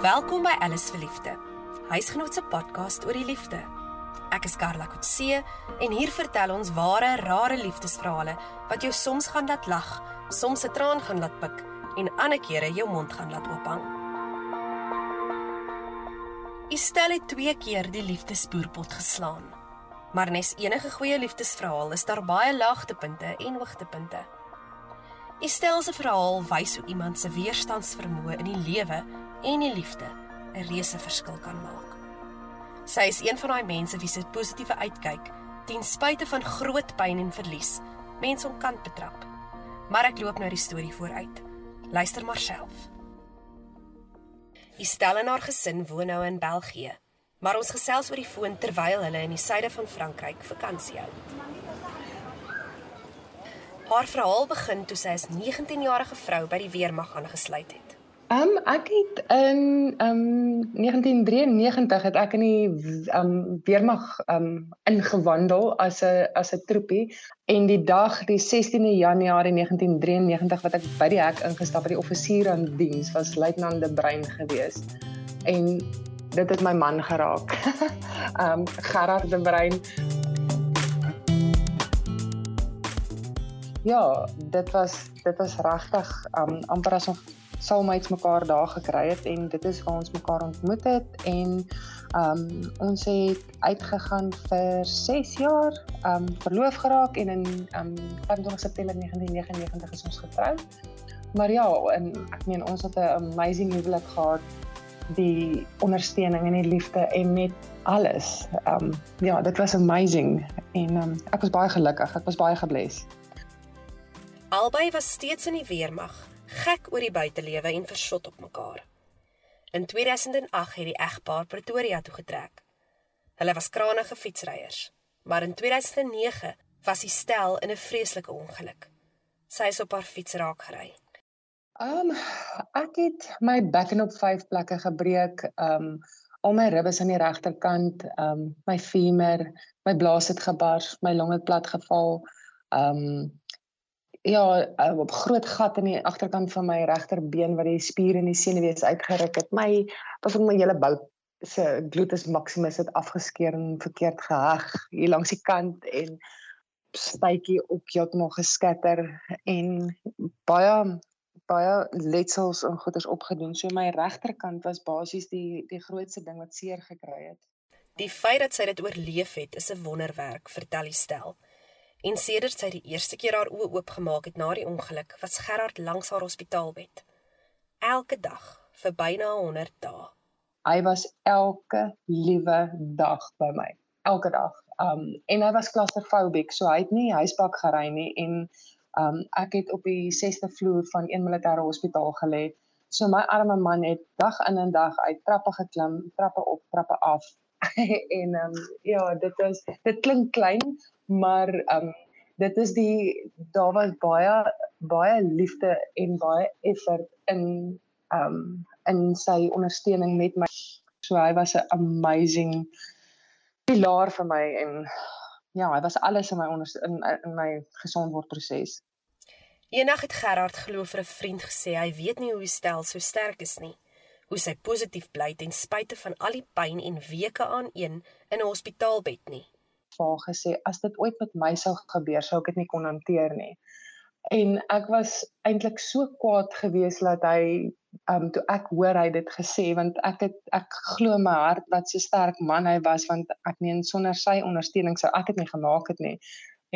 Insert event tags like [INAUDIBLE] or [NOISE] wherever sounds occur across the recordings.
Welkom by Alice vir Liefde. Huisgenoot se podcast oor die liefde. Ek is Karla Kotse en hier vertel ons ware, rare liefdesverhale wat jou soms gaan laat lag, soms 'n traan gaan laat pik en ander kere jou mond gaan laat oophang. Estelle het twee keer die liefdespoorpot geslaan. Maar nes enige goeie liefdesverhaal is daar baie laagtepunte en hoogtepunte. Estelle se verhaal wys hoe iemand se weerstandsvermoë in die lewe en die liefde 'n reuse verskil kan maak. Sy is een van daai mense wie se positiewe uitkyk ten spyte van groot pyn en verlies mense omkant betrap. Maar ek loop nou die storie vooruit. Luister maar self. Estelle en haar gesin woon nou in België, maar ons gesels oor die foon terwyl hulle in die suide van Frankryk vakansie hou. Haar verhaal begin toe sy as 19-jarige vrou by die weermag aangesluit het. Ehm um, ek het in ehm um, 1993 het ek in die ehm um, weermag ehm um, ingewandel as 'n as 'n troepie en die dag die 16de Januarie 1993 wat ek by die hek ingestap het, die offisier aan diens was luitenant De Bruin geweest. En dit het my man geraak. [LAUGHS] Ehm um, Gerard De Bruin. Ja, dit was dit was regtig um, amper asof soulmates mekaar daar gekry het en dit is waar ons mekaar ontmoet het en um, ons het uitgegaan vir 6 jaar, um, verloof geraak en in um, 25 September 1999 is ons getroud. Maar ja, en ek meen ons het 'n amazing huwelik gehad die ondersteuning en die liefde en net alles. Um, ja, dit was amazing en um, ek was baie gelukkig. Ek was baie gebless. Albei was steeds in die weermag gek oor die buitelewe en versot op mekaar. In 2008 het die egpaar Pretoria toe getrek. Hulle was kranige fietsryers, maar in 2009 was die stel in 'n vreeslike ongeluk. Sy is op haar fiets raak gery. Um ek het my bekken op 5 plekke gebreek. Um al my ribbes aan die regterkant, um my femur, my blaas het gebars, my long het plat geval. Um ja, uh, op groot gat in die agterkant van my regterbeen wat die spier in die senuwees uitgeruk het. My was om my hele bout se gluteus maximus het afgeskeur en verkeerd geheg hier langs die kant en spytjie ook heeltemal geskatter en baie baie letsels en goeders opgedoen. So my regterkant was basies die die grootste ding wat seer gekry het. Die feit dat sy dit oorleef het, is 'n wonderwerk, vertel die stel. En sedert sy die eerste keer haar oë oopgemaak het na die ongeluk, was Gerard langs haar hospitaalbed. Elke dag vir byna 100 dae. Hy was elke liewe dag by my. Elke dag. Um en hy was claustrophobic, so hy het nie huisbak gery nie en um ek het op die 6de vloer van een militêre hospitaal gelê. So my arme man het dag in en dag uit trappe geklim, trappe op, trappe af. [LAUGHS] en um ja, dit is dit klink klein, maar ehm um, dit is die daar was baie baie liefde en baie effort in ehm um, in sy ondersteuning met my. So hy was 'n amazing pilaar vir my en ja, hy was alles in my in, in my gesondword proses. Eendag het Gerard glo vir 'n vriend gesê hy weet nie hoe stel so sterk is nie. Hoe sy positief bly ten spyte van al die pyn en weke aan een in 'n hospitaalbed nie vir haar gesê as dit ooit met my sou gebeur, sou ek dit nie kon hanteer nie. En ek was eintlik so kwaad geweest dat hy um toe ek hoor hy dit gesê want ek het ek glo my hart wat so sterk man hy was want ek meen sonder sy ondersteuning sou ek dit nie gemaak het nie.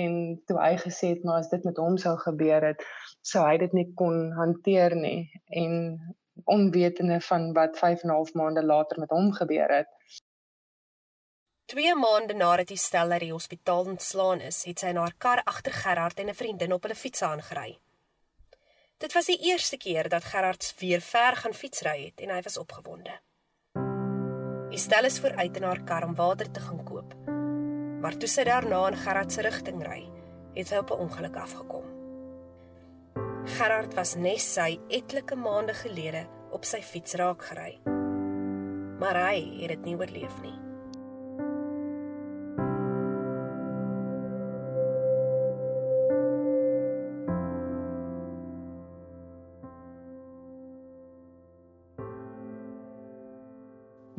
En toe hy gesê het maar as dit met hom sou gebeur het, sou hy dit nie kon hanteer nie en onwetende van wat 5 en 'n half maande later met hom gebeur het. 2 maande nadat die stel uit die hospitaal ontslaan is, het sy in haar kar agter Gerard en 'n vriendin op hulle fiets aangery. Dit was die eerste keer dat Gerard weer ver gaan fietsry het en hy was opgewonde. Stel is vooruit in haar kar om water te gaan koop. Maar toe sy daarna in Gerard se rigting ry, het sy op 'n ongeluk afgekom. Gerard was nes sy etlike maande gelede op sy fiets raak gery. Maar hy het dit nie oorleef nie.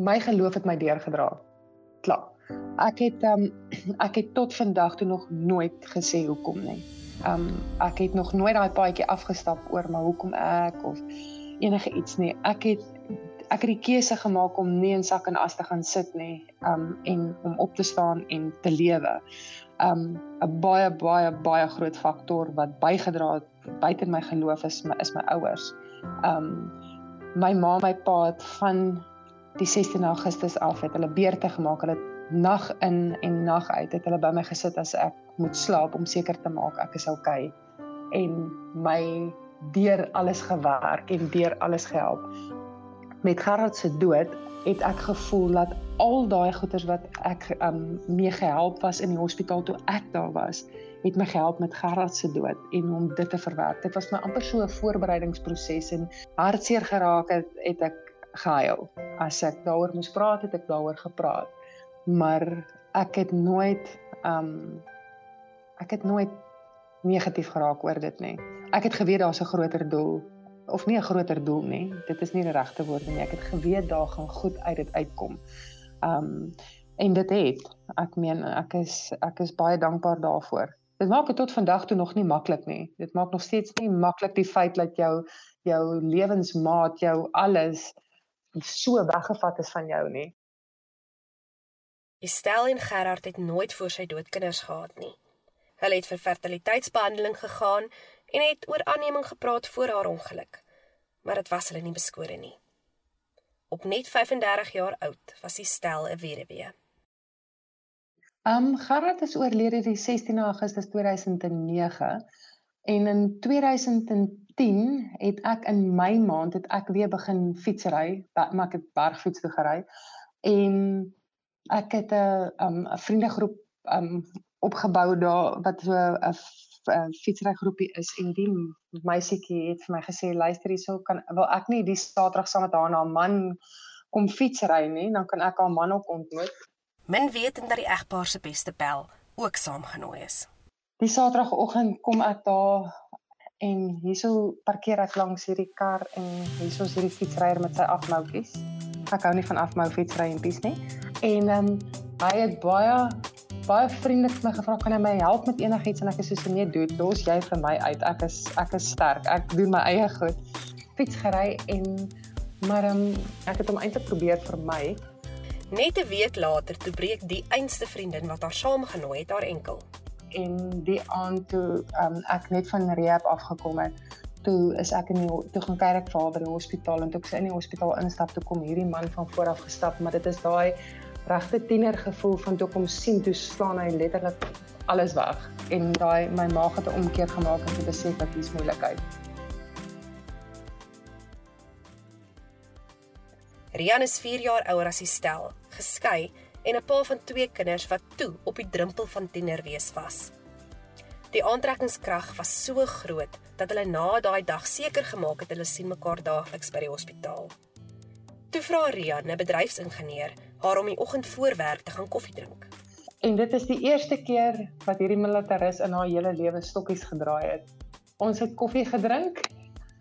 my geloof het my deurgedra. Klaar. Ek het um ek het tot vandag toe nog nooit gesê hoekom nie. Um ek het nog nooit daai paadjie afgestap oor maar hoekom ek of enige iets nie. Ek het ek het die keuse gemaak om nie in sak en as te gaan sit nie, um en om op te staan en te lewe. Um 'n baie baie baie groot faktor wat bygedra het buite my geloof is my is my ouers. Um my ma my pa het van die 16 Augustus af het hulle beurte gemaak. Hulle nag in en nag uit het hulle by my gesit as ek moet slaap om seker te maak ek is okay en my deur alles gewerk en deur alles gehelp. Met Gerard se dood het ek gevoel dat al daai goeders wat ek um mee gehelp was in die hospitaal toe ek daar was, het my gehelp met Gerard se dood en om dit te verwerk. Dit was my amper so 'n voorbereidingsproses en hartseer geraak het, het ek gehuil. As ek daaroor moes praat, het ek daaroor gepraat. Maar ek het nooit um ek het nooit negatief geraak oor dit nie. Ek het geweet daar's 'n groter doel of nie 'n groter doel nie. Dit is nie die regte woord nie. Ek het geweet daar gaan goed uit dit uitkom. Um en dit het. Ek meen ek is ek is baie dankbaar daarvoor. Dit maak dit tot vandag toe nog nie maklik nie. Dit maak nog steeds nie maklik die feit dat jou jou lewensmaat, jou alles so weggevat is van jou nie. Estelle en Gerard het nooit voor sy dood kinders gehad nie. Hulle het vir fertiliteitsbehandeling gegaan en het oor aanneming gepraat voor haar ongeluk, maar dit was hulle nie beskore nie. Op net 35 jaar oud was die stel 'n weduwee. Um Gerard is oorlede die 16 Augustus 2009 en in 2010 het ek in my maand het ek weer begin fietsry, maar ek het bergfiets toe gery en ek het 'n 'n um, vriendegroep um opgebou daar wat so 'n fietsrygroepie is en die meisietjie het vir my gesê luister hierso kan wil ek nie die Saterdag saam met haar na 'n man kom fietsry nie dan kan ek haar man ook ontmoet. Min weet en dat die egpaar se beste bel ook saamgenooi is. Die Saterdagoggend kom ek daar en hierso parkeer ek langs hierdie kar en hierso is hierdie fietsryer met sy afmoutjies. Ek hou nie van afmou fietsry en pies nie. En ehm um, hy het baie baie vriendelik my gevra kan hy my help met enigiets? En ek is so nee doen los jy vir my uit. Ek is ek is sterk. Ek doen my eie goed. Fiets gery en maar um, ek het hom eintlik probeer vir my net 'n week later toe breek die einste vriendin wat haar saamgenooi het haar enkel. En die aand toe um, ek net van rehab afgekom het toe is ek in die toe gaan kyk vir haar by die hospitaal en toe ek sy in die hospitaal instap toe kom hierdie man van voor af gestap maar dit is daai regte tiener gevoel van toe kom sien toe staan hy letterlik alles weg en daai my maag het 'n omkeer gemaak en ek besef dat dis moeilikheid. Rian is 4 jaar ouer as sy stel, geskei en 'n pa van twee kinders wat toe op die drempel van tienerwees was. Die aantrekkingskrag was so groot dat hulle na daai dag seker gemaak het hulle sien mekaar daagliks by die hospitaal. Toe vra Rian, 'n bedryfsingenieur, haar om die oggend voor werk te gaan koffie drink. En dit is die eerste keer wat hierdie militaris in haar hele lewe stokkies gedraai het. Ons het koffie gedrink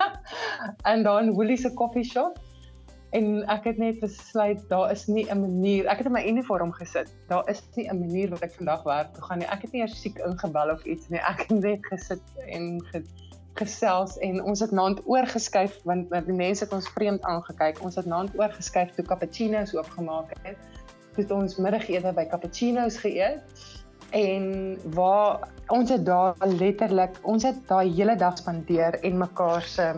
[LAUGHS] en dan Woolies se koffie shop en ek het net besluit daar is nie 'n manier ek het in my uniform gesit daar is nie 'n manier wat ek vandag werk toe gaan nie ek het nie eers siek ingebel of iets nie ek het net gesit en ge, gesels en ons het naand oorgeskuif want die mense het ons vreemd aangekyk. Ons het naand oorgeskuif toe cappuccino's oopgemaak het. Het ons middagete by cappuccino's geëet en waar ons het daar letterlik ons het daai hele dag spandeer en mekaar se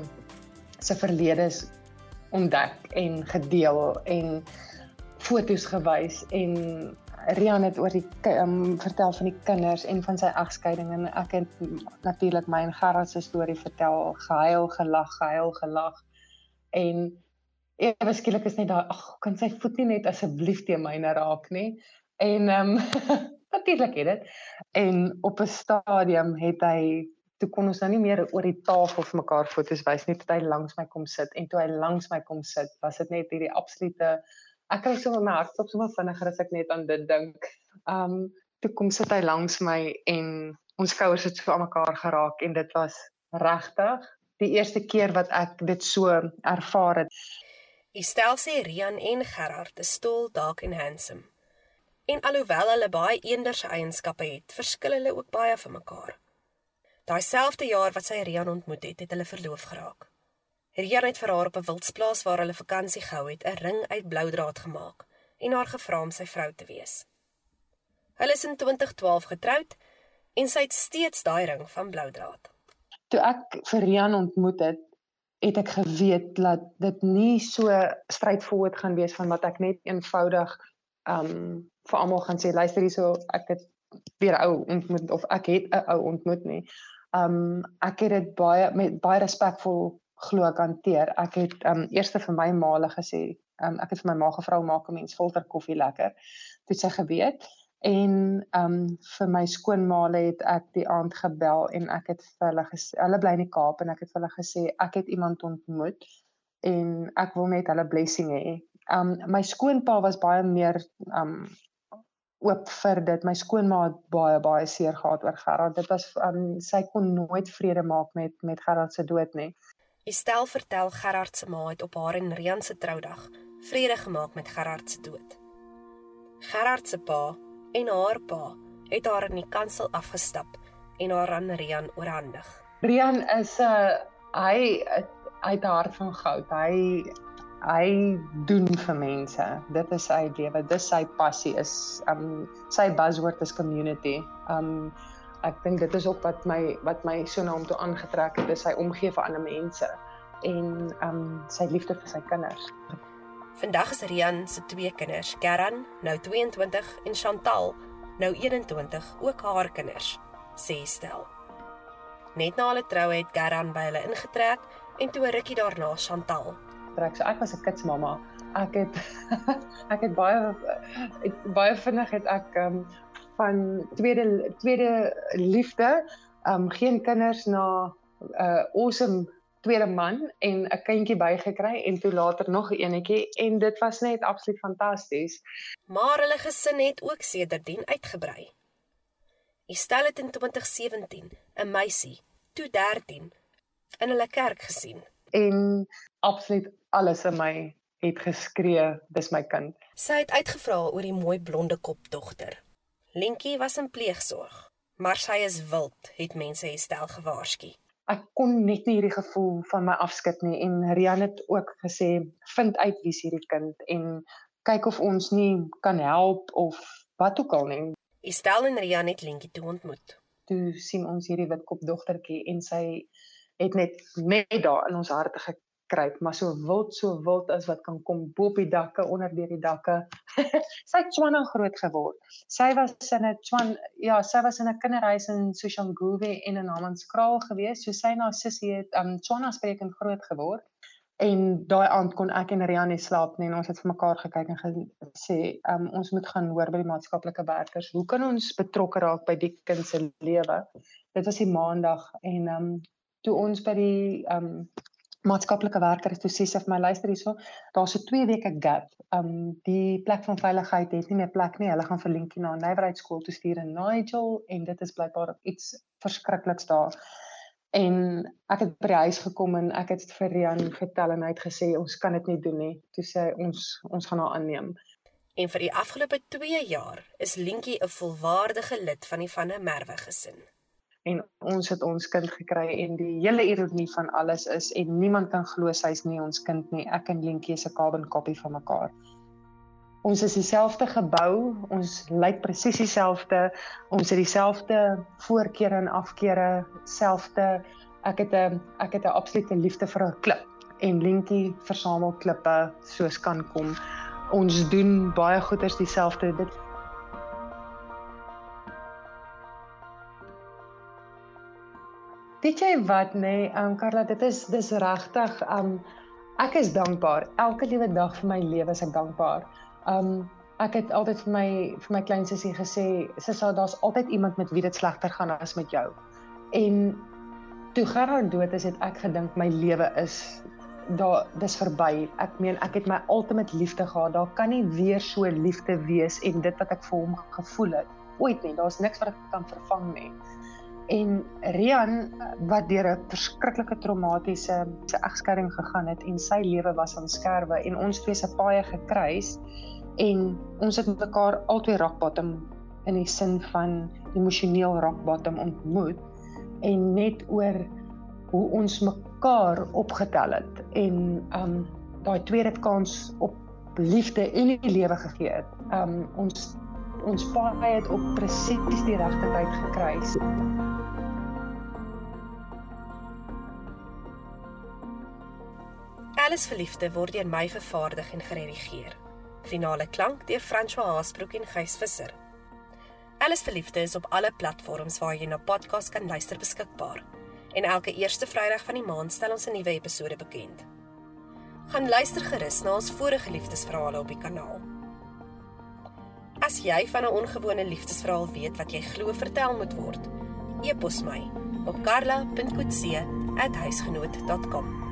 se verledes ontdek en gedeel en foto's gewys en Rian het oor die um, vertel van die kinders en van sy egskeiding en ek het natuurlik my en Gerard se storie vertel, gehuil, gelag, gehuil, gelag. En ewe skielik is net daai ag, kan sy voet nie net asseblief teen myne raak nie. En ehm um, [LAUGHS] natuurlik het dit. En op 'n stadium het hy toe kon ons nou nie meer oor die tafel vir mekaar foto's wys nie, toe hy langs my kom sit en toe hy langs my kom sit, was dit net hierdie absolute ek kry sommer my hart stop sommer vinniger as ek net aan dit dink. Um toe kom sit hy langs my en ons skouers het so aan mekaar geraak en dit was regtig die eerste keer wat ek dit so ervaar het. Estel sê Rian en Gerard is stol, dalk en handsome. En alhoewel hulle baie eenderse eienskappe het, verskil hulle ook baie van mekaar. Daai selfde jaar wat sy Rian ontmoet het, het hulle verloof geraak. Rian het vir haar op 'n wildsplaas waar hulle vakansie gehou het, 'n ring uit blou draad gemaak en haar gevra om sy vrou te wees. Hulle is in 2012 getroud en sy het steeds daai ring van blou draad. Toe ek vir Rian ontmoet het, het ek geweet dat dit nie so straightforward gaan wees van wat ek net eenvoudig um vir almal gaan sê luister hierso ek het weer ou ontmoet of ek het 'n ou ontmoet nie. Um ek het dit baie met baie respekvol glo ek hanteer. Ek het um eers vir my maale gesê, um ek het vir my ma gevra maak 'n mens filter koffie lekker. Toe sy geweet en um vir my skoonmaale het ek die aand gebel en ek het vir hulle gesê hulle bly in die Kaap en ek het vir hulle gesê ek het iemand ontmoet en ek wil net hulle blessing hê. Um my skoonpa was baie meer um oop vir dit. My skoonma het baie baie seer gehad oor Gerard. Dit was um, sy kon nooit vrede maak met met Gerard se dood nie. Estel vertel Gerard se ma het op haar en Rian se troudag vrede gemaak met Gerard se dood. Gerard se pa en haar pa het haar in die kansel afgestap en haar aan Rian oorhandig. Rian is 'n uh, hy hy 'n hart van goud. Hy hy doen vir mense. Dit is sy lewe. Dis sy passie is um sy buzzword is community. Um ek dink dit is ook wat my wat my so na hom toe aangetrek het, is sy omgee vir ander mense en um sy liefde vir sy kinders. Vandag is Rian se twee kinders, Karan, nou 22 en Chantal, nou 21, ook haar kinders, sê Stel. Net na hulle troue het Karan by hulle ingetrek en toe 'n rukkie daarna Chantal trek. So ek was 'n kitsmamma. Ek het [LAUGHS] ek het baie ek, baie vinnig het ek um, van tweede tweede liefde, um geen kinders na 'n uh, awesome tweede man en 'n kindjie bygekry en toe later nog 'n enetjie en dit was net absoluut fantasties. Maar hulle gesin het ook sedertdien uitgebrei. Estel het in 2017 'n meisie, toe 13, in hulle kerk gesien en absoluut alles in my het geskree, dis my kind. Sy het uitgevra oor die mooi blonde kopdogter. Lentjie was in pleegsorg, maar sy is wild, het mense herstel gewaarsku. Ek kon net nie hierdie gevoel van my afskud nie en Rian het ook gesê, "Vind uit wie's hierdie kind en kyk of ons nie kan help of wat ook al nie." Estel en Rian het Lentjie toe ontmoet. Toe sien ons hierdie wit kopdogtertjie en sy het net net daar in ons harte gekruip, maar so wild so wild as wat kan kom bo op die dakke, onder deur die dakke. [LAUGHS] sy het Tswana groot geword. Sy was in 'n Tswan ja, sy was in 'n kinderhuis in Soshanguve en in Hammanskraal gewees. So sy na sussie het um Tswana sprekend groot geword. En daai aand kon ek en Rianne slaap nie en ons het vir mekaar gekyk en gesê, um ons moet gaan hoor by die maatskaplike werkers. Hoe kan ons betrokke raak by die kind se lewe? Dit was die maandag en um toe ons by die um maatskaplike werker is toe sê sy vir my luister hierso daar's so 2 weke gap. Um die plek van veiligheid het nie meer plek nie. Hulle gaan vir Linkie na 'n nywerheidskool toe stuur in Nigel en dit is blykbaar iets verskrikliks daar. En ek het by die huis gekom en ek het vir Rian vertel en hy het gesê ons kan dit nie doen nie. Toe sê ons ons gaan haar aanneem. En vir die afgelope 2 jaar is Linkie 'n volwaardige lid van die van der Merwe gesin en ons het ons kind gekry en die hele ironie van alles is en niemand kan glo sy's nie ons kind nie. Ek en Lentjie is 'n carbon copy van mekaar. Ons is dieselfde gebou, ons lyk presies dieselfde. Ons het dieselfde voorkeure en afkeure, selfde. Ek het 'n ek het 'n absolute liefde vir 'n klip en Lentjie versamel klippe soos kan kom. Ons doen baie goeders dieselfde. Dit Weet jy wat nê, nee, um Karla, dit is dis regtig um ek is dankbaar. Elke liewe dag vir my lewe is ek dankbaar. Um ek het altyd vir my vir my klein sussie gesê, sussie, daar's altyd iemand met wie dit slegter gaan as met jou. En toe Gerard dood is, het ek gedink my lewe is daar dis verby. Ek meen ek het my ultimate liefde gehad. Daar kan nie weer so liefde wees en dit wat ek vir hom gevoel het ooit nie. Daar's niks wat ek kan vervang nie. En Rian wat deur 'n verskriklike traumatiese se egskeiding gegaan het en sy lewe was aan skerwe en ons twee se paaie gekruis en ons het mekaar albei rock bottom in die sin van emosioneel rock bottom ontmoet en net oor hoe ons mekaar opgetel het en um daai tweede kans op liefde en die lewe gegee het. Um ons ons paai het op presies die regte tyd gekruis. Alles verliefde word deur my vervaardig en geredigeer. Finale klank deur François Haasbroek en Gys Visser. Alles verliefde is op alle platforms waar jy na podcast kan luister beskikbaar. En elke eerste Vrydag van die maand stel ons 'n nuwe episode bekend. Gaan luister gerus na ons vorige liefdesverhale op die kanaal. As jy van 'n ongewone liefdesverhaal weet wat jy glo vertel moet word, e-pos my op karla.coetzee@huisgenoot.com.